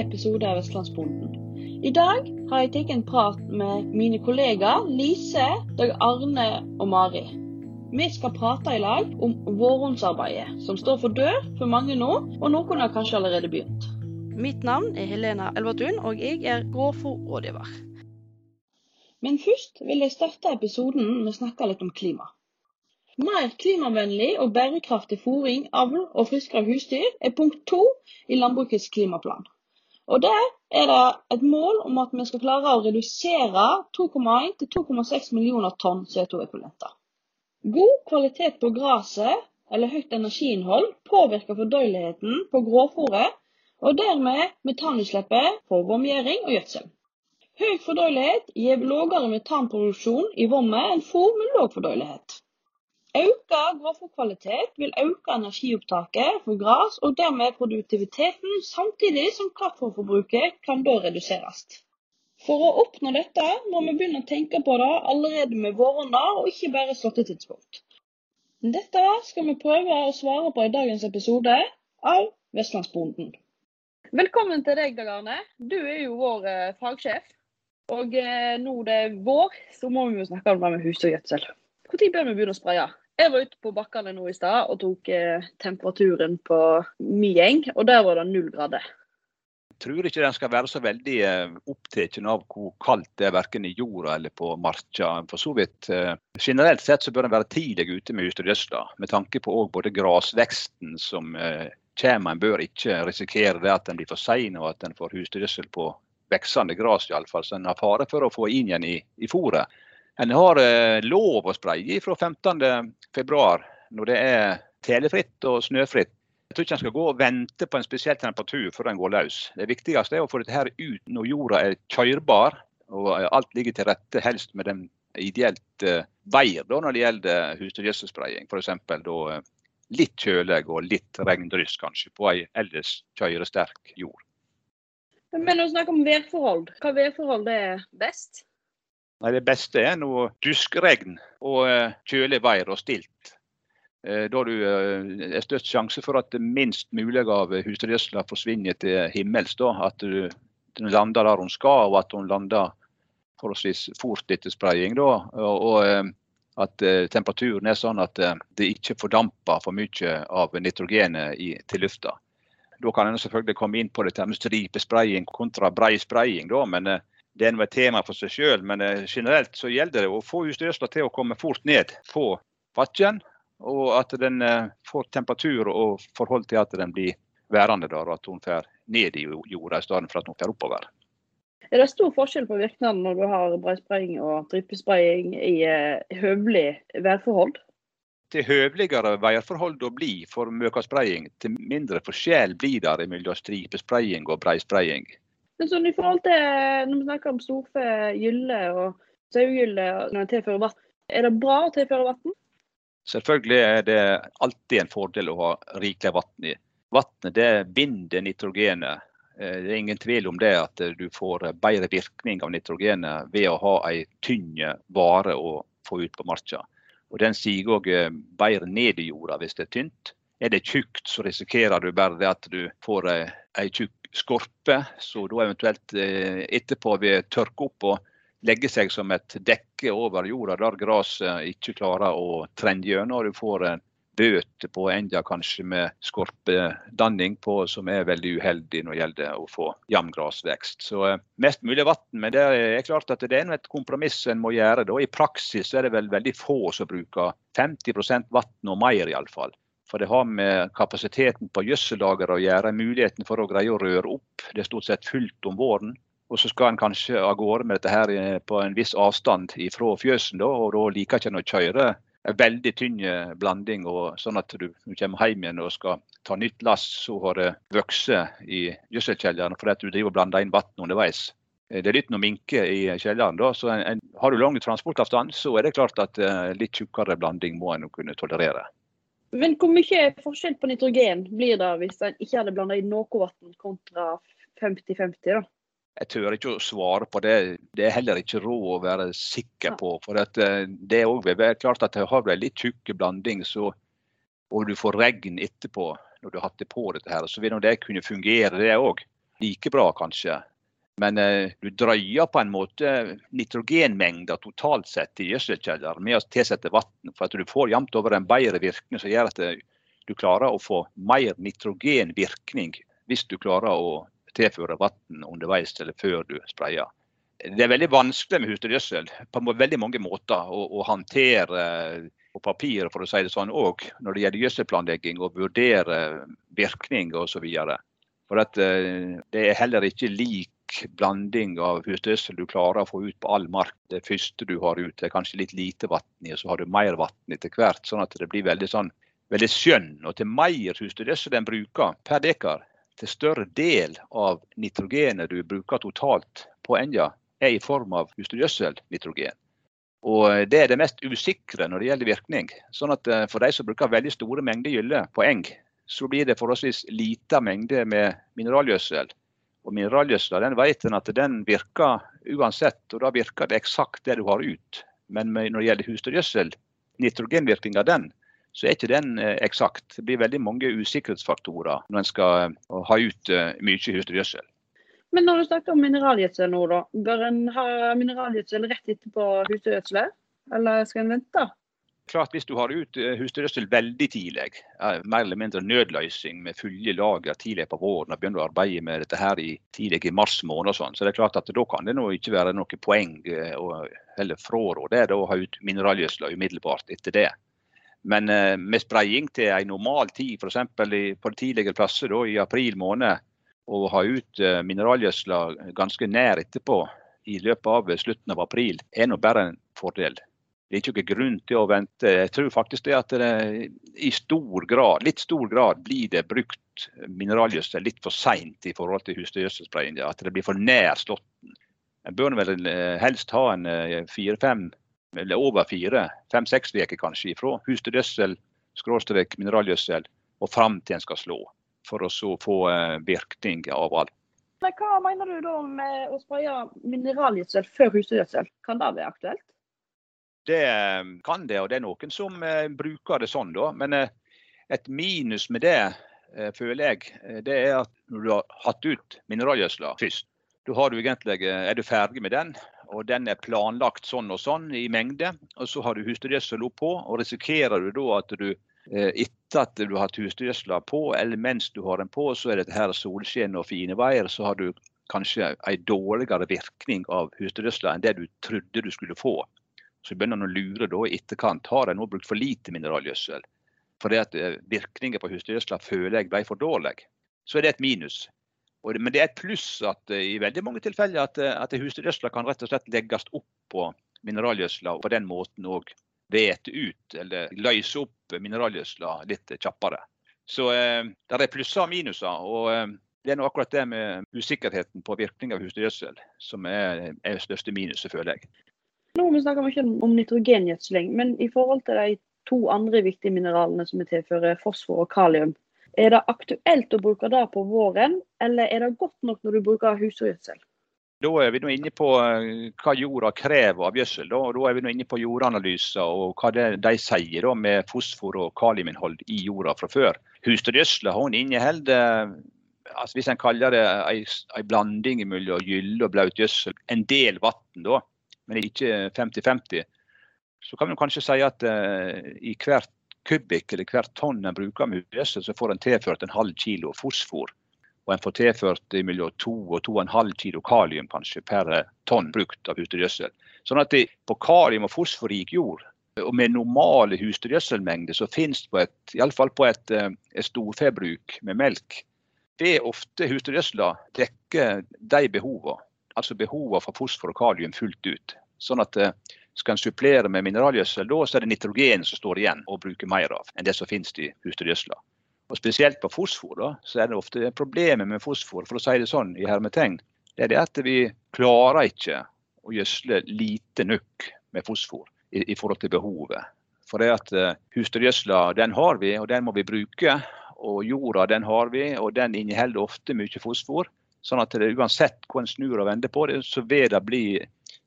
episode av Vestlandsbonden. I dag har jeg tatt en prat med mine kollegaer Lise, Dag Arne og Mari. Vi skal prate i lag om vårhundsarbeidet som står for dør for mange nå, og noen har kanskje allerede begynt. Mitt navn er Helena Elvertun, og jeg er grovfòrrådgiver. Men først vil jeg starte episoden med å snakke litt om klima. Mer klimavennlig og bærekraftig fôring, avl og friskere husdyr er punkt to i landbrukets klimaplan. Og Der er det et mål om at vi skal klare å redusere 2,1 til 2,6 millioner tonn CO2-ekvivalenter. God kvalitet på gresset eller høyt energiinnhold påvirker fordøyeligheten på gråfòret, og dermed metanutslippet for vomgjering og gjødsel. Høy fordøyelighet gir lavere metanproduksjon i vommet enn fòr med lav fordøyelighet. Økt grovfòrkvalitet vil øke energiopptaket for gress og dermed produktiviteten, samtidig som kraftfôrforbruket kan da reduseres. For å oppnå dette må vi begynne å tenke på det allerede med våronna, og ikke bare slåttetidspunkt. Dette skal vi prøve å svare på i dagens episode av Vestlandsbonden. Velkommen til deg, Dag Arne. Du er jo vår eh, fagsjef. Og eh, nå det er vår, så må vi jo snakke om det med husdyrgjødsel. Når bør vi begynne å spraye? Jeg var ute på bakkene nå i stad og tok eh, temperaturen på min gjeng, og der var det null grader. Jeg tror ikke den skal være så veldig eh, opptatt av hvor kaldt det er verken i jorda eller på marka. For så vidt, eh, Generelt sett så bør den være tidlig ute med husdyrgjødsla, med tanke på både grasveksten som eh, kommer. En bør ikke risikere det at den blir for sein og at en får husdyrgjødsel på veksende gras, iallfall. Så en har fare for å få inn igjen i, i fôret. En har eh, lov å spraye fra 15.2 når det er telefritt og snøfritt. Jeg tror ikke en skal gå og vente på en spesiell temperatur før den går løs. Det viktigste er å få dette her ut når jorda er kjørbar og alt ligger til rette, helst med den ideelt uh, veier da, når det gjelder husdyrgjødselspraying. F.eks. Uh, litt kjølig og litt regndryss kanskje på ei ellers kjøresterk jord. Men å snakke om værforhold, hva værforhold er best? Nei, Det beste er nå duskregn og eh, kjølig vær og stilt. Eh, da eh, er størst sjanse for at minst mulig av husdyrgjødsla forsvinner til himmels. Da. At den lander der hun skal, og at hun lander forholdsvis fort etter spraying. Da. Og at temperaturen er sånn at det ikke fordamper for mye av nitrogenet til lufta. Da kan en selvfølgelig komme inn på dette med stripespraying kontra brei spraying. Da, men det er et tema for seg sjøl, men eh, generelt så gjelder det å få husdyrgjødsla til å komme fort ned på bakken. Og at den eh, får temperatur og forhold til at den blir værende der, og at hun får ned i jorda i stedet for at hun får oppover. Er det stor forskjell på virkningene når du har breispraying og dryppespraying i eh, høvelig værforhold? Til høveligere værforhold det blir for møkaspraying, til mindre forskjell blir det mellom stripespraying og breispraying. Men sånn i forhold til når vi snakker om storfe, gylle og sauegylle når en tilfører vann, er det bra å tilføre vann? Selvfølgelig er det alltid en fordel å ha rikelig vann i. Vannet binder nitrogenet. Eh, det er ingen tvil om det at du får bedre virkning av nitrogenet ved å ha en tynn vare å få ut på marka. Og Den siger òg eh, bedre ned i jorda hvis det er tynt. Er det tjukt, så risikerer du bare det at du får ei tjukk skorpe, så da eventuelt eh, etterpå vil tørke opp og legge seg som et dekke over jorda der gresset ikke klarer å trenge gjennom. Du får en bøte på enda kanskje med skorpedanning på, som er veldig uheldig når det gjelder å få jevn grasvekst. Så eh, mest mulig vann. Men det er klart at det er et kompromiss en må gjøre. Da. I praksis er det vel veldig få som bruker 50 vann og mer, iallfall. For det har med kapasiteten på gjødsellageret å gjøre, muligheten for å greie å røre opp. Det er stort sett fullt om våren. Og så skal en kanskje av gårde med dette her eh, på en viss avstand fra fjøsen, da, og da liker ikke en å kjøre en veldig tynn eh, blanding. og Sånn at du, du kommer hjem igjen og skal ta nytt lass, så har det vokst i gjødselkjelleren fordi at du driver og blander inn vann underveis. Eh, det er litt noe minke i kjelleren. da, så en, en, Har du lang transportavstand, så er det klart at litt tjukkere blanding må en kunne tolerere. Men hvor mye forskjell på nitrogen blir det hvis en ikke hadde blanda inn noe vann kontra 50-50? da? Jeg tør ikke å svare på det. Det er heller ikke råd å være sikker på. For eh, det er også klart at Har du en litt tjukk blanding, så, og du får regn etterpå når du har hatt det på dette, her, så vil det kunne fungere, det òg. like bra, kanskje. Men eh, du drøyer på en måte nitrogenmengder totalt sett i gjødselkjeller med å tilsette vann. For at du får jevnt over en bedre virkning som gjør at eh, du klarer å få mer nitrogenvirkning hvis du klarer å tilføre vann underveis eller før du sprayer. Det er veldig vanskelig med husdyrgjødsel på veldig mange måter å, å håndtere på papir, for å si det sånn, òg når det gjelder gjødselplanlegging og vurdere virkning osv. For at, eh, det er heller ikke lik blanding av husdyrgjødsel du klarer å få ut på all mark. Det første du har ut, er kanskje litt lite vann i, og så har du mer vann etter hvert. Sånn at det blir veldig, sånn, veldig skjønn. Og til mer husdyrgjødsel en bruker per dekar, til større del av nitrogenet du bruker totalt på enja, er i form av husdyrgjødsel, nitrogen. Og Det er det mest usikre når det gjelder virkning. Sånn at eh, For de som bruker veldig store mengder gylle på eng, så blir det forholdsvis lita mengde med mineralgjødsel. Og Mineralgjødsla den vet en at den virker uansett, og da virker det eksakt det du har ut. Men når det gjelder husdyrgjødsel, nitrogenvirkninga den, så er ikke den eh, eksakt. Det blir veldig mange usikkerhetsfaktorer når en skal eh, ha ut mye husdyrgjødsel. Men når du snakker om mineralgjødsel nå, da. Bør en ha mineralgjødsel rett etterpå husdyrgjødselet, eller skal en vente? Klart Hvis du har ut eh, husdyrgjødsel veldig tidlig, mer eller mindre nødløsning med fulle lager tidlig på våren og begynner å arbeide med dette her i tidlig i mars måned, og sånn, så det er klart at da kan det nå ikke være noe poeng eh, å heller fraråde å ha ut mineralgjødsla umiddelbart etter det. Men eh, med spraying til en normal tid, f.eks. på tidligere plasser da, i april måned, å ha ut eh, mineralgjødsla ganske nær etterpå, i løpet av slutten av april, er nå bare en fordel. Det er ikke noen grunn til å vente. Jeg tror faktisk det at det i stor grad, litt stor grad blir det brukt mineralgjødsel litt for seint i forhold til husdyrgjødselspraying. At det blir for nær slåtten. En bør vel eh, helst ha en eh, fire-fem, eller over fire, fem-seks uker kanskje, ifra husdyrgjødsel, skråstrek mineralgjødsel, og fram til en skal slå for å så få eh, virkning av alt. Men Hva mener du da med å spraye mineralgjødsel før husdyrgjødsel? Kan det være aktuelt? Det eh, kan det, og det er noen som eh, bruker det sånn. da. Men et minus med det, føler jeg, det er at når du har hatt ut mineralgjødsla først, da er du ferdig med den, og den er planlagt sånn og sånn i mengde. Og så har du husdyrgjødsel oppå, og risikerer du da at du Eh, etter at du har hatt husdyrgjødsla på, eller mens du har den på, så er det her solskinn og fine veier, så har du kanskje en dårligere virkning av husdyrgjødsla enn det du trodde du skulle få. Så begynner en å lure da i etterkant. Har jeg nå brukt for lite mineralgjødsel? Fordi at eh, virkningen på husdyrgjødsla føler jeg ble for dårlig. Så er det et minus. Men det er et pluss at eh, i veldig mange tilfeller at, at husdyrgjødsla kan rett og slett legges opp på mineralgjødsla og på den måten òg vete ut eller løse opp mineralgjødsla litt kjappere. Så eh, det er plusser og minuser. og eh, Det er akkurat det med usikkerheten på virkning av husdyrgjødsel som er, er største minuset, føler jeg. Nå snakker vi ikke om nitrogengjødsling, men i forhold til de to andre viktige mineralene som vi tilfører, fosfor og kalium, er det aktuelt å bruke det på våren, eller er det godt nok når du bruker husdyrgjødsel? Da er vi nå inne på eh, hva jorda krever av gjødsel. Da, da er vi nå inne på jordanalyser og hva det, de sier da, med fosfor- og kaliuminnhold i jorda fra før. Husdyrgjødsla inneholder altså hvis en kaller det en blanding mellom gylle og blaut gjødsel, en del vann da, men ikke 50-50, så kan man kanskje si at uh, i hvert kubikk eller hvert tonn en bruker med gjødsel, så får en tilført en halv kilo fosfor og en får tilført mellom 2 og 2,5 kilo kalium kanskje per tonn brukt av husdyrgjødsel. Sånn at det, på kalium- og fosforrik jord, og med normale husdyrgjødselmengder, så finnes på et, iallfall på et, eh, et storfebruk med melk, det er ofte husdyrgjødsla dekker de behovene. Altså behovene for fosfor og kalium fullt ut. Sånn at eh, skal en supplere med mineralgjødsel, da så er det nitrogen som står igjen å bruke mer av enn det som finnes i husdyrgjødsla. Og Spesielt på fosfor da, så er det ofte problemet med fosfor, for å si det sånn i hermetegn, det er det at vi klarer ikke å gjødsle lite nok med fosfor i, i forhold til behovet. For det at uh, husdyrgjødsla den har vi, og den må vi bruke. Og jorda den har vi, og den inneholder ofte mye fosfor. Sånn at det, uansett hvor en snur og vender på det, så vil det bli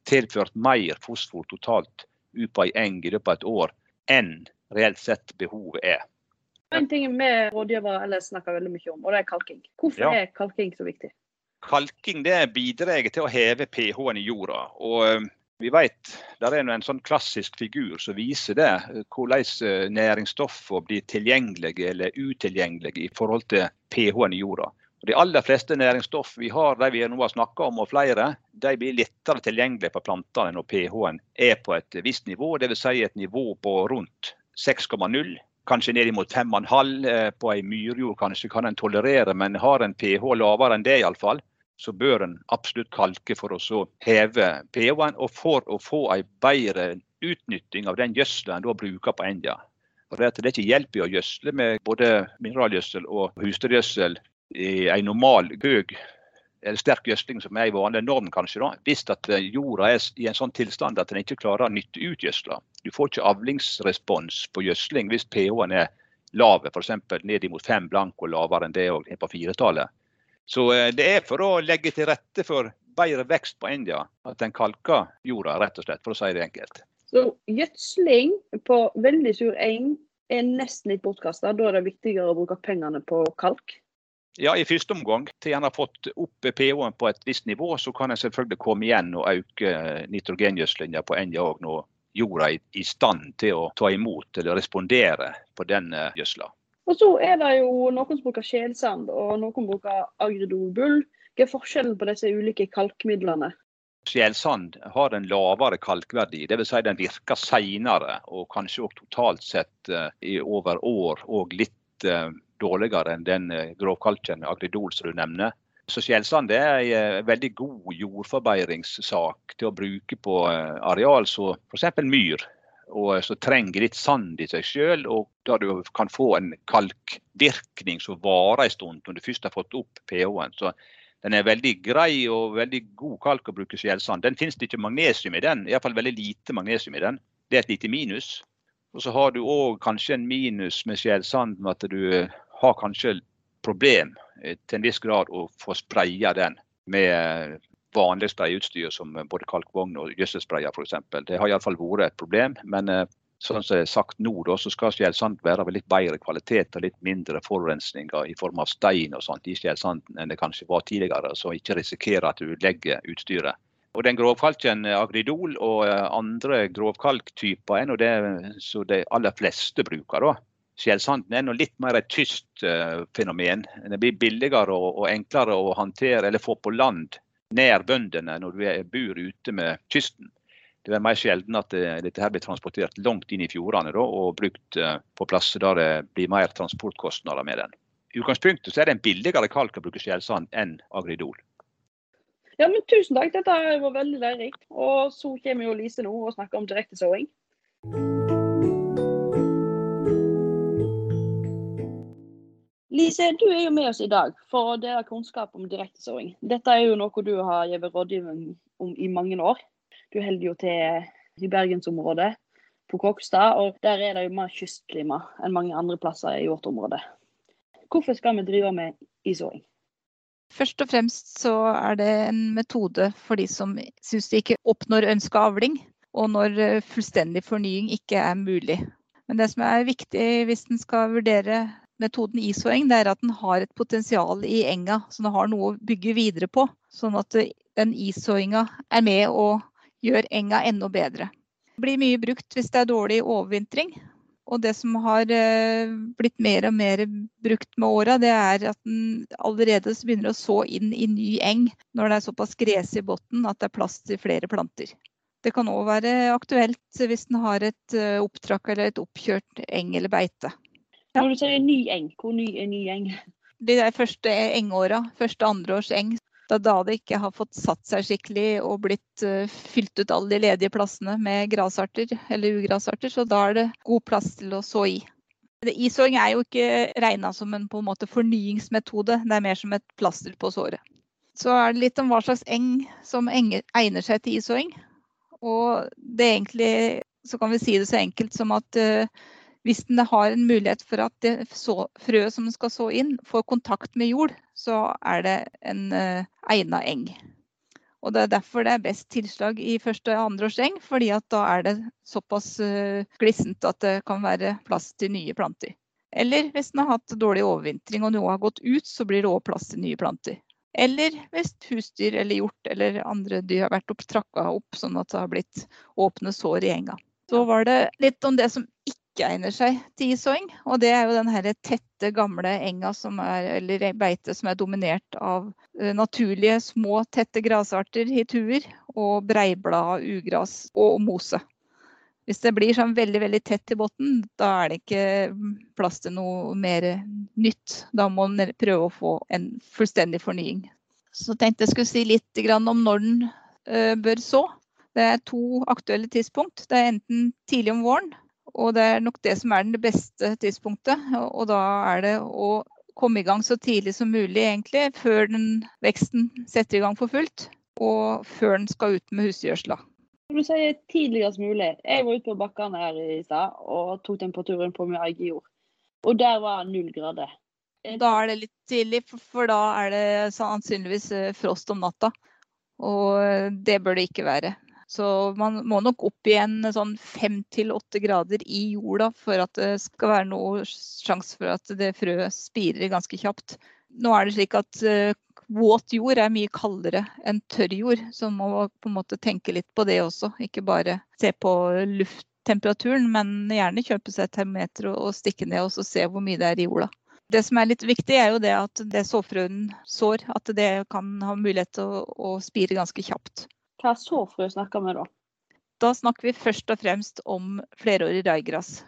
tilført mer fosfor totalt ut på ei eng i løpet av et år enn reelt sett behovet er. En ting vi rådgivere ellers snakker veldig mye om, og det er kalking. Hvorfor ja. er kalking så viktig? Kalking det bidrar til å heve pH-en i jorda. og eh, vi vet, Det er en sånn klassisk figur som viser det, hvordan næringsstoffene blir tilgjengelige eller utilgjengelige i forhold til pH-en i jorda. De aller fleste næringsstoff vi har, de vi nå har snakka om, og flere, de blir lettere tilgjengelige på plantene når pH-en er på et visst nivå, dvs. Si et nivå på rundt 6,0 kanskje ned mot 5,5 eh, på ei myrjord kanskje kan en tolerere, men har en pH lavere enn det iallfall, så bør en absolutt kalke for å heve pH-en, og for å få ei bedre utnytting av den gjødselen en da bruker på enja. For det er ikke hjelp i å gjødsle med både mineralgjødsel og husdyrgjødsel en normal høy eller sterk gjødsling som er i vanlig norm, kanskje, da, hvis at eh, jorda er i en sånn tilstand at den ikke klarer å nytte ut gjødsla. Du får ikke avlingsrespons på gjødsling hvis pH-en er lav, f.eks. ned mot fem blank og lavere enn det er på firetallet. Så eh, det er for å legge til rette for bedre vekst på India at en kalker jorda, rett og slett, for å si det enkelt. Så gjødsling på veldig sur eng er nesten litt bortkasta. Da er det viktigere å bruke pengene på kalk? Ja, i første omgang. Til en har fått opp pH-en på et visst nivå, så kan en selvfølgelig komme igjen og øke nitrogengjødslinga på enja òg når jorda er i stand til å ta imot eller respondere på den eh, gjødsla. Og så er det jo noen som bruker skjelsand, og noen bruker agridolbull. Hva er forskjellen på disse ulike kalkmidlene? Skjelsand har en lavere kalkverdi, dvs. Si den virker senere og kanskje også totalt sett i over år og litt dårligere enn den eh, grovkalken med agridol som du nevner. Så skjellsand er en eh, veldig god jordforbedringssak til å bruke på eh, areal som f.eks. myr. Og som trenger litt sand i seg sjøl, og da du kan få en kalkvirkning som varer en stund når du først har fått opp pH-en. Så den er veldig grei og veldig god kalk å bruke skjellsand. Den finnes det ikke magnesium i den, iallfall veldig lite magnesium i den. Det er et lite minus. Og så har du òg kanskje en minus med skjellsand med at du har kanskje problem eh, til en viss grad å få spraya den med eh, vanlig sprayutstyr som både kalkvogn og gjødselsprayer f.eks. Det har iallfall vært et problem. Men eh, sånn som jeg er sagt nå, da, så skal skjellsand være av litt bedre kvalitet og litt mindre forurensninger i form av stein og sånt i skjellsanden enn det kanskje var tidligere. Så ikke risikere at du legger utstyret. Og den Grovkalken agridol og andre grovkalktyper er nå det som de aller fleste bruker. da. Skjellsanden er nå litt mer et tyst uh, fenomen. Det blir billigere og, og, enklere å håndtere eller få på land nær bøndene når du er, bor ute med kysten. Det er mer sjelden at det, eh, dette her blir transportert langt inn i fjordene da, og brukt uh, på plasser der det blir mer transportkostnader med den. I utgangspunktet så er det en billigere kalk å bruke skjellsand enn agridol. Ja, men Tusen takk, dette var veldig lærerikt. Og så kommer jo Lise nå og snakker om direktesåing. Lise, du er jo med oss i dag for å dele kunnskap om direktesåing. Dette er jo noe du har gitt rådgivning om i mange år. Du holder jo til i bergensområdet, på Kokstad, og der er det jo mer kystklima enn mange andre plasser i vårt område. Hvorfor skal vi drive med isåing? Først og fremst så er det en metode for de som syns de ikke oppnår ønska avling, og når fullstendig fornying ikke er mulig. Men det som er viktig hvis en skal vurdere metoden isåing er at den har et potensial i enga, så den har noe å bygge videre på. Sånn at den isåinga er med og gjør enga enda bedre. Det blir mye brukt hvis det er dårlig overvintring. Og det som har eh, blitt mer og mer brukt med åra, det er at den allerede begynner å så inn i ny eng når det er såpass grese i bunnen at det er plass til flere planter. Det kan òg være aktuelt hvis den har et eh, opptrakk eller et oppkjørt eng eller beite. Når du sier ny eng, hvor ny er ny eng? De der første engåra, første andreårs eng. Da, da det ikke har fått satt seg skikkelig og blitt uh, fylt ut alle de ledige plassene med grasarter eller ugrasarter, så da er det god plass til å så i. Isåing er jo ikke regna som en, på en måte fornyingsmetode, det er mer som et plaster på såret. Så er det litt om hva slags eng som egner seg til isåing. Og det er egentlig, så kan vi si det så enkelt som at uh, hvis den har en mulighet for at det frøet som den skal så inn, får kontakt med jord, så er det en uh, egna eng. Og Det er derfor det er best tilslag i første og andre års eng, fordi da er det såpass uh, glissent at det kan være plass til nye planter. Eller hvis den har hatt dårlig overvintring og noe har gått ut, så blir det òg plass til nye planter. Eller hvis husdyr eller hjort eller andre dyr har vært opp, trakka opp sånn at det har blitt åpne sår i enga. Så var det litt om det som ikke egner seg til isåing. Og det er jo den her tette, gamle enga som er, eller beite som er dominert av uh, naturlige, små, tette grasarter, hituer og breiblad, ugras og mose. Hvis det blir sånn veldig veldig tett i bunnen, da er det ikke plass til noe mer nytt. Da må man prøve å få en fullstendig fornying. Så tenkte jeg skulle si litt om når den uh, bør så. Det er to aktuelle tidspunkt. Det er enten tidlig om våren, og det er nok det som er det beste tidspunktet. Og da er det å komme i gang så tidlig som mulig, egentlig, før den veksten setter i gang for fullt. Og før den skal ut med husgjødsla. Du sier tidligst mulig. Jeg var ute på bakkene her i stad og tok temperaturen på min egen jord. Og der var null grader. Da er det litt tidlig, for da er det sannsynligvis eh, frost om natta. Og eh, det bør det ikke være. Så man må nok opp igjen sånn fem til åtte grader i jorda for at det skal være noe sjanse for at det frøet spirer ganske kjapt. Nå er det slik at eh, våt jord er mye kaldere enn tørr jord, så man må på en måte tenke litt på det også. Ikke bare se på lufttemperaturen, men gjerne kjøpe seg et termometer og stikke ned og se hvor mye det er i jorda. Det som er litt viktig, er jo det at det såfrøen sår, at det kan ha mulighet til å, å spire ganske kjapt. Hva såfrø snakker vi da? Da snakker vi først og fremst om flerårig raigras.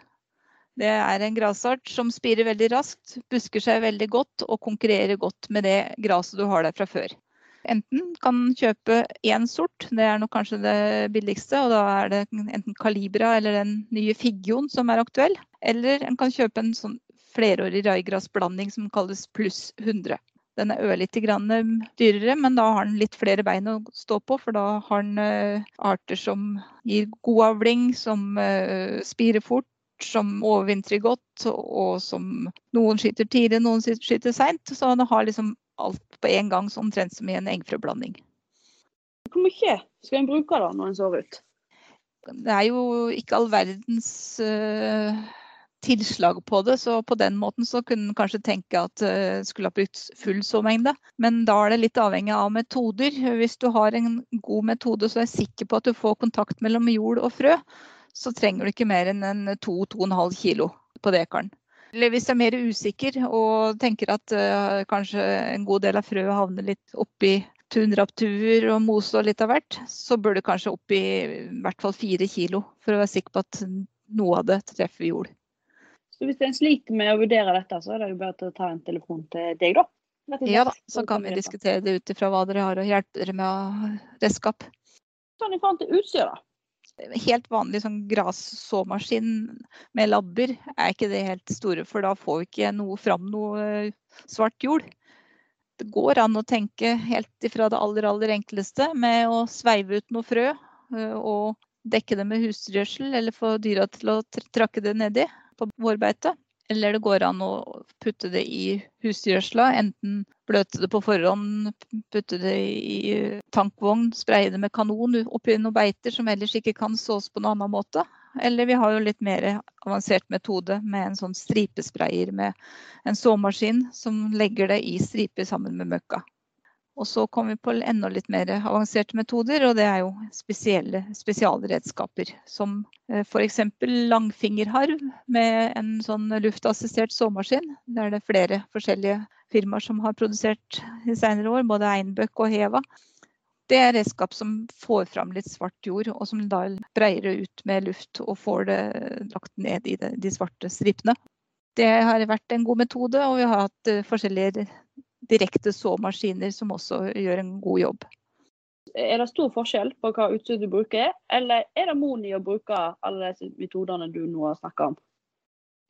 Det er en grasart som spirer veldig raskt, busker seg veldig godt og konkurrerer godt med det gresset du har der fra før. Enten kan kjøpe én sort, det er nok kanskje det billigste, og da er det enten Calibra eller den nye Figgjon som er aktuell. Eller en kan kjøpe en sånn flerårig raigrasblanding som kalles pluss 100. Den er ørlite grann dyrere, men da har den litt flere bein å stå på. For da har den arter som gir god avling, som spirer fort, som overvintrer godt, og som noen skyter tidlig, noen skyter seint. Så den har liksom alt på en gang, omtrent som i en eggfrøblanding. Hvor mye skal en bruke da når en sår ut? Det er jo ikke all verdens uh, tilslag på det, så på den måten så kunne en kanskje tenke at uh, skulle ha brukt full såmengde. Men da er det litt avhengig av metoder. Hvis du har en god metode så er jeg sikker på at du får kontakt mellom jord og frø, så trenger du ikke mer enn en 2-2,5 kilo på dekaren. Eller hvis du er mer usikker og tenker at uh, kanskje en god del av frøet havner litt oppi tunraptuer og mose og litt av hvert, så bør du kanskje opp i i hvert fall fire kilo for å være sikker på at noe av det treffer jord. Så hvis en sliter med å vurdere dette, så er det jo bare å ta en telefon til deg, da? Ja da, så kan vi diskutere det ut ifra hva dere har og hjelpe dere med redskap. Sånn i forhold til utstyr, da helt vanlig sånn grassåmaskin med labber er ikke det helt store, for da får vi ikke noe fram noe eh, svart jord. Det går an å tenke helt ifra det aller, aller enkleste med å sveive ut noe frø eh, og dekke det med husdyrgjødsel, eller få dyra til å trakke det nedi på vårbeite. Eller det går an å putte det i husdyrgjødsla. Enten bløte det på forhånd, putte det i tankvogn, spraye det med kanon oppi noen beiter som ellers ikke kan sås på noen annen måte. Eller vi har jo litt mer avansert metode med en sånn stripesprayer med en såmaskin som legger det i striper sammen med møkka. Og så kommer vi på enda litt mer avanserte metoder, og det er jo spesielle spesialredskaper. Som eh, f.eks. langfingerharv med en sånn luftassistert såmaskin. Det er det flere forskjellige firmaer som har produsert i senere år, både Einbøck og Heva. Det er redskap som får fram litt svart jord, og som da breier det ut med luft og får det lagt ned i de svarte stripene. Det har vært en god metode, og vi har hatt eh, forskjellige direkte såmaskiner som også gjør en god jobb. Er det stor forskjell på hva utstyr du bruker, eller er det Moni å bruke alle disse metodene du nå har snakka om?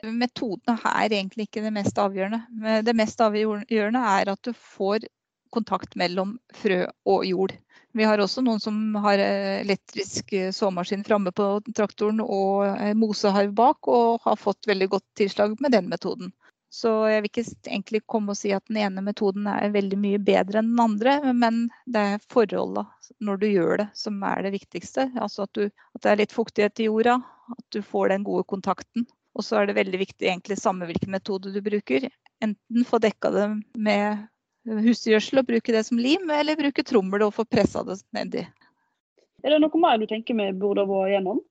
Metodene er egentlig ikke det mest avgjørende. Det mest avgjørende er at du får kontakt mellom frø og jord. Vi har også noen som har elektrisk såmaskin framme på traktoren og moseharv bak, og har fått veldig godt tilslag med den metoden. Så jeg vil ikke egentlig komme og si at den ene metoden er veldig mye bedre enn den andre, men det er forholdet når du gjør det som er det viktigste. Altså at, du, at det er litt fuktighet i jorda, at du får den gode kontakten. Og så er det veldig viktig egentlig samme hvilken metode du bruker. Enten få dekka det med husgjødsel og bruke det som lim, eller bruke trommel og få pressa det nedi. Er det noe mer du tenker vi burde vært gjennom?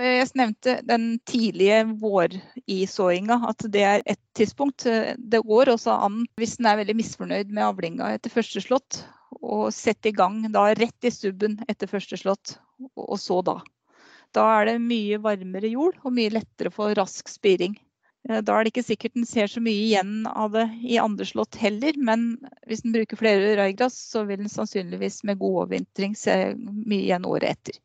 Jeg nevnte den tidlige vårisåinga, at det er et tidspunkt. Det går også an, hvis en er veldig misfornøyd med avlinga etter første slått, å sette i gang da rett i stubben etter første slått, og så da. Da er det mye varmere jord og mye lettere få rask spiring. Eh, da er det ikke sikkert en ser så mye igjen av det i andre slått heller, men hvis en bruker flere raigras, så vil en sannsynligvis med god overvintring se mye igjen året etter.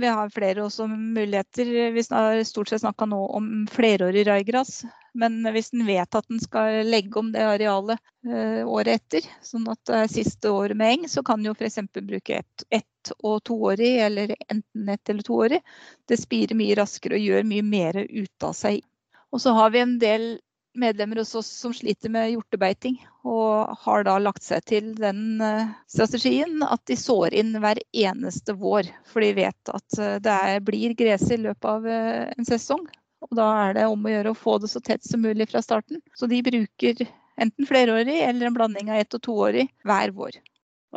Vi har flere også muligheter. Vi har stort sett snakka nå om flerårig raigras. Men hvis en vet at en skal legge om det arealet eh, året etter, sånn at det er siste året med eng, så kan en jo f.eks. bruke ett et og toårig, eller enten ett eller toårig. Det spirer mye raskere og gjør mye mer ut av seg og så har vi en del medlemmer hos oss som sliter med hjortebeiting, og har da lagt seg til den eh, strategien at de sår inn hver eneste vår. For de vet at eh, det er, blir gress i løpet av eh, en sesong. Og da er det om å gjøre å få det så tett som mulig fra starten. Så de bruker enten flerårig eller en blanding av ett og toårig hver vår.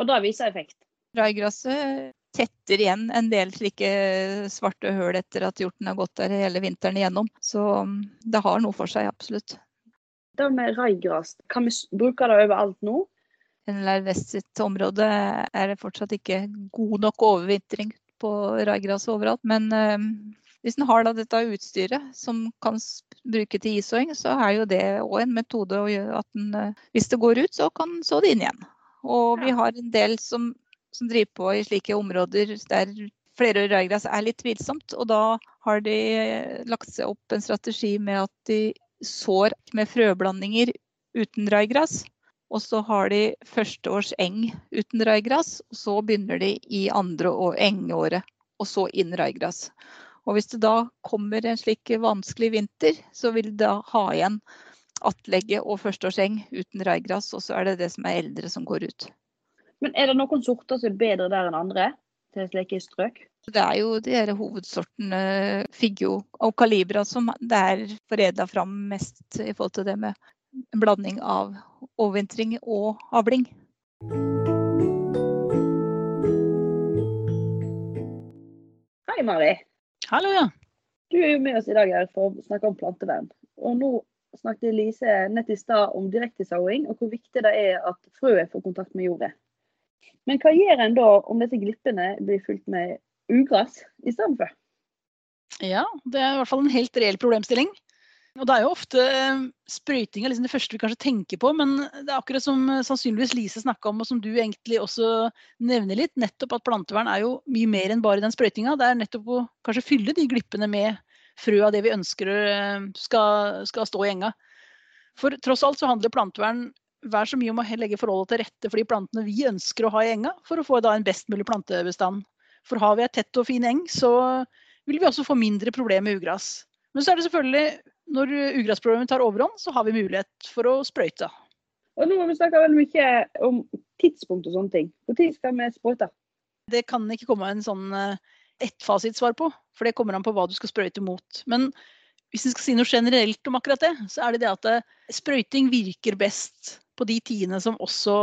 Og da viser effekt? Raigraset tetter igjen en del slike svarte høl etter at hjorten har gått der hele vinteren igjennom. Så mm, det har noe for seg, absolutt. Det med raigras, kan vi bruke det overalt nå? Eller Vest sitt område er det fortsatt ikke god nok overvintring på raigras overalt. Men øh, hvis en har dette utstyret som kan bruke til isåing, så er jo det òg en metode å gjøre at en, øh, hvis det går ut, så kan så det inn igjen. Og vi har en del som som driver på i slike områder der flerårig raigras er litt tvilsomt. Og da har de lagt seg opp en strategi med at de sår med frøblandinger uten raigras. Og så har de førsteårs eng uten raigras, og så begynner de i andre og engeåret. Og så inn raigras. Og hvis det da kommer en slik vanskelig vinter, så vil de da ha igjen attlegget og førsteårseng uten raigras, og så er det det som er eldre som går ut. Men er det noen sorter som er bedre der enn andre til slike strøk? Det er jo de her hovedsortene Figgjo og Calibra som det er foredla fram mest i forhold til det med en blanding av overvintring og avling. Hei, Mari. Hallo, ja. Du er jo med oss i dag her for å snakke om plantevern. Og nå snakket Lise nett i stad om direktesåing og hvor viktig det er at frøet får kontakt med jordet. Men hva gjør en da om disse glippene blir fylt med ugras i stedet for? Ja, det er i hvert fall en helt reell problemstilling. Og Det er jo ofte eh, sprøyting er liksom det første vi kanskje tenker på, men det er akkurat som eh, sannsynligvis Lise snakka om, og som du egentlig også nevner litt, nettopp at plantevern er jo mye mer enn bare den sprøytinga. Det er nettopp å kanskje fylle de glippene med frø av det vi ønsker eh, skal, skal stå i enga. For tross alt så handler plantevern vær så mye om å legge forholdet til rette for de plantene vi ønsker å ha i enga, for å få da, en best mulig plantebestand. For har vi et tett og fin eng, så vil vi også få mindre problemer med ugras. Men så er det selvfølgelig, når ugrasproblemet tar overhånd, så har vi mulighet for å sprøyte. Og nå har vi snakka veldig mye om tidspunkt og sånne ting. Når skal vi sprøyte? Det kan ikke komme en sånn ettfasitsvar på, for det kommer an på hva du skal sprøyte mot. Men hvis vi skal si noe generelt om akkurat det, så er det det at eh, sprøyting virker best på de tidene som også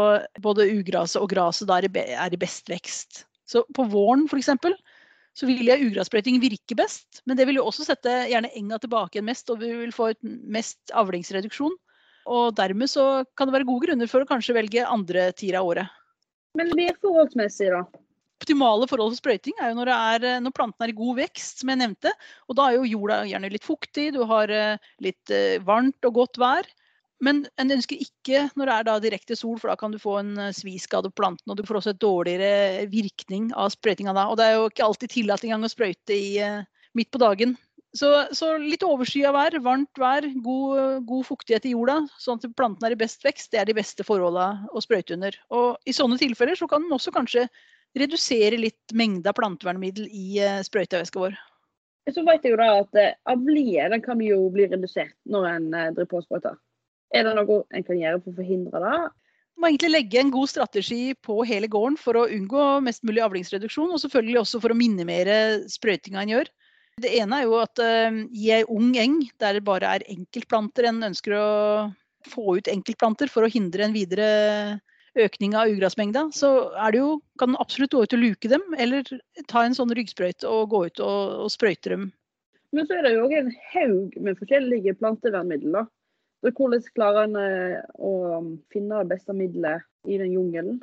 både ugraset og graset er, i best vekst. Så på våren f.eks. så vil jeg ugrassprøyting virke best, men det vil jo også sette gjerne enga tilbake igjen mest, og vi vil få et mest avlingsreduksjon. Og dermed så kan det være gode grunner for å kanskje velge andre tider av året. Men mer forholdsmessig, da? Optimale forhold for sprøyting er jo når, er, når planten er i god vekst, som jeg nevnte. Og da er jo jorda gjerne litt fuktig, du har eh, litt eh, varmt og godt vær. Men en ønsker ikke når det er da direkte sol, for da kan du få en eh, sviskade på planten. Og du får også et dårligere virkning av sprøytinga da. Og det er jo ikke alltid tillatt engang å sprøyte i, uh, midt på dagen. Så, så litt overskya vær, varmt vær, god, god, fuktighet i jorda, sånn at planten er i best vekst, det er de beste forholda å sprøyte under. Og i sånne tilfeller så kan den også kanskje redusere litt mengde av plantevernmiddel i uh, sprøytevæska vår. Så vet jeg jo da at avlie kan jo bli redusert når en driver på sprøyter. Er det noe en kan gjøre for å forhindre det? Man må egentlig legge en god strategi på hele gården for å unngå mest mulig avlingsreduksjon, og selvfølgelig også for å minimere sprøytinga en gjør. Det ene er jo at uh, i ei ung eng der det bare er enkeltplanter en ønsker å få ut enkeltplanter for å hindre en videre økning av ugressmengda, så det jo, kan du absolutt gå ut og luke dem, eller ta en sånn ryggsprøyte og gå ut og, og sprøyte dem. Men så er det jo òg en haug med forskjellige plantevernmidler. Så hvordan klarer en eh, å finne det beste middelet i den jungelen?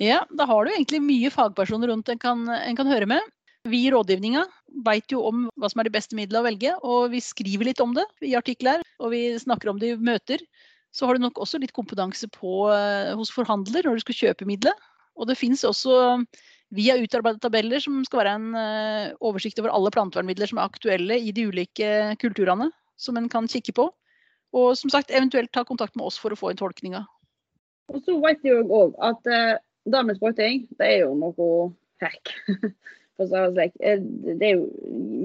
Ja, da har du egentlig mye fagpersoner rundt en kan, en kan høre med. Vi i rådgivninga veit jo om hva som er de beste midlene å velge, og vi skriver litt om det i artikler, og vi snakker om det i møter så har du nok også litt kompetanse på, eh, hos forhandler når du skal kjøpe middelet. Og det finnes også Vi har utarbeidet tabeller som skal være en uh, oversikt over alle plantevernmidler som er aktuelle i de ulike kulturene, som en kan kikke på. Og som sagt, eventuelt ta kontakt med oss for å få inn tolkninga. Og så vet jeg òg at eh, det med sprøyting, det er jo noe hack. det er jo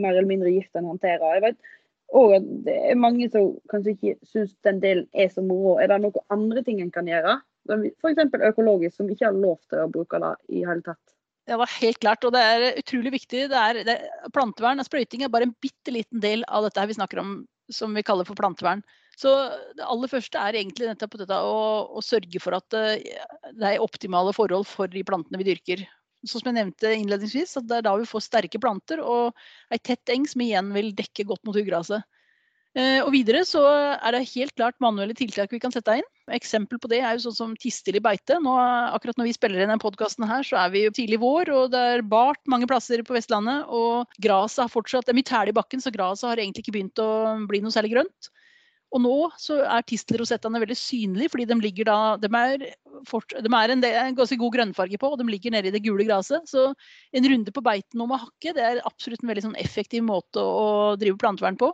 mer eller mindre gift en håndterer. Jeg vet, og at det er mange som kanskje ikke syns den delen er så moro. Er det noen andre ting en kan gjøre? F.eks. økologisk, som ikke har lov til å bruke det i hele tatt. Ja, det er helt klart, og det er utrolig viktig. Det er, det er, plantevern og sprøyting er bare en bitte liten del av dette her vi snakker om som vi kaller for plantevern. Så det aller første er egentlig nettopp dette å, å sørge for at eh, det er optimale forhold for de plantene vi dyrker sånn som jeg nevnte innledningsvis, at det er da vi får sterke planter og ei tett eng som igjen vil dekke godt mot ugraset. Eh, og videre så er det helt klart manuelle tiltak vi kan sette inn. Eksempel på det er jo sånn som tistel i beite. Nå, akkurat når vi spiller inn denne podkasten her, så er vi jo tidlig vår, og det er bart mange plasser på Vestlandet. Og graset har fortsatt Det er mye tæl i bakken, så graset har egentlig ikke begynt å bli noe særlig grønt. Og nå så er tistelrosettene veldig synlige, fordi de ligger da De er, fort, de er en, en, ganske god grønnfarge på, og de ligger nede i det gule gresset. Så en runde på beiten og med hakke det er absolutt en veldig sånn effektiv måte å drive plantevern på.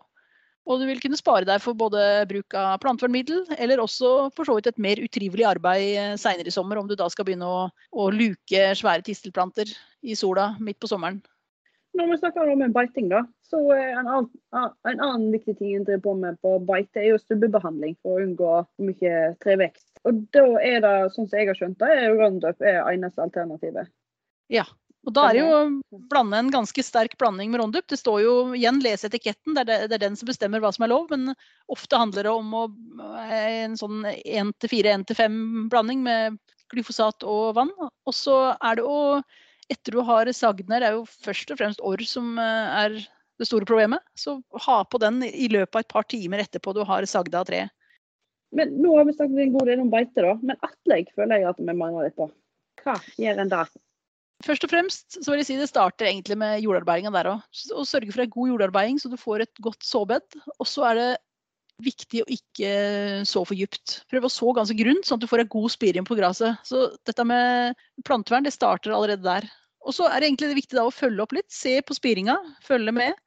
Og du vil kunne spare deg for både bruk av plantevernmiddel, eller også for så vidt et mer utrivelig arbeid eh, seinere i sommer, om du da skal begynne å, å luke svære tistelplanter i sola midt på sommeren. Når vi snakker om beiting, da, så en annen, en annen viktig ting en driver på med på beite, er jo stubbebehandling for å unngå mye trevekst. Og da er det, sånn som jeg har skjønt det, er Roundup er eneste alternativet. Ja, og da er det jo blande en ganske sterk blanding med Roundup. Det står jo igjen, les etiketten, det er, det er den som bestemmer hva som er lov. Men ofte handler det om å, en sånn 1-4, 1-5 blanding med glyfosat og vann. Og så er det å etter du har sagner, er jo først og fremst orr som eh, er det store problemet. Så ha på den i løpet av et par timer etterpå du har sagd av treet. Men Nå har vi snakket en god del om beite, da. Men attlegg føler jeg at vi mangler litt på. Hva gjør en der? Først og fremst så vil jeg si det starter egentlig med jordarbeidinga der òg. Å sørge for en god jordarbeiding så du får et godt såbed. Og så er det viktig å ikke så for dypt. Prøv å så ganske grunt, sånn at du får en god spiring på gresset. Så dette med plantevern det starter allerede der. Og så er det egentlig viktig da å følge opp litt. Se på spiringa, følge med.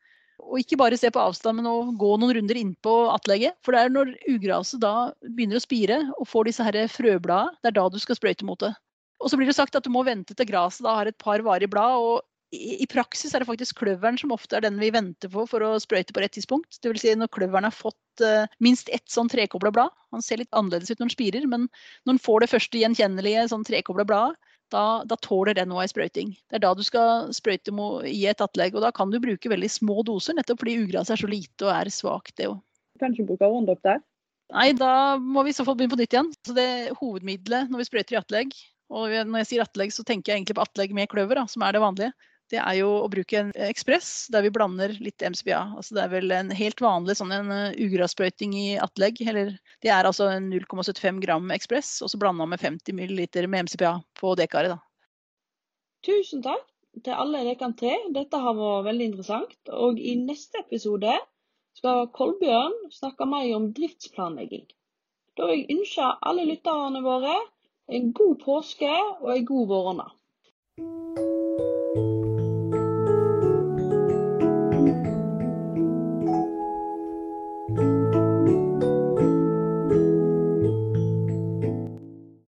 Og ikke bare se på avstand, men å gå noen runder innpå attlegget. For det er når ugraset da begynner å spire og får disse her frøbladene, det er da du skal sprøyte mot det. Og så blir det sagt at du må vente til graset da har et par varige blad. og i, praksis er det faktisk kløveren som ofte er den vi venter på for å sprøyte på rett tidspunkt. Vil si når kløveren har fått uh, minst ett sånn trekobla blad. Han ser litt annerledes ut når han spirer, men når han får det første gjenkjennelige sånn trekobla bladet, da, da, tåler den òg ei sprøyting. Det er da du skal sprøyte i et atlegg. Og da kan du bruke veldig små doser, nettopp fordi ugraset er så lite og er svakt, det òg. Kan ikke bruke Roundup der? Nei, da må vi i så fall begynne på nytt igjen. Så det hovedmiddelet når vi sprøyter i atlegg. Og når jeg sier atlegg, så tenker jeg egentlig på atlegg med kløver, da, som er det vanlige det er jo å bruke en ekspress der vi blander litt MCBA. Altså det er vel en helt vanlig sånn en uh, ugrassprøyting i atlegg. Eller det er altså 0,75 gram ekspress, og så blanda med 50 ml med MCBA på dekaret. Tusen takk til alle dere tre. Dette har vært veldig interessant. Og i neste episode skal Kolbjørn snakke mer om driftsplanlegging. Da vil jeg ønske alle lytterne våre en god påske og en god våronna.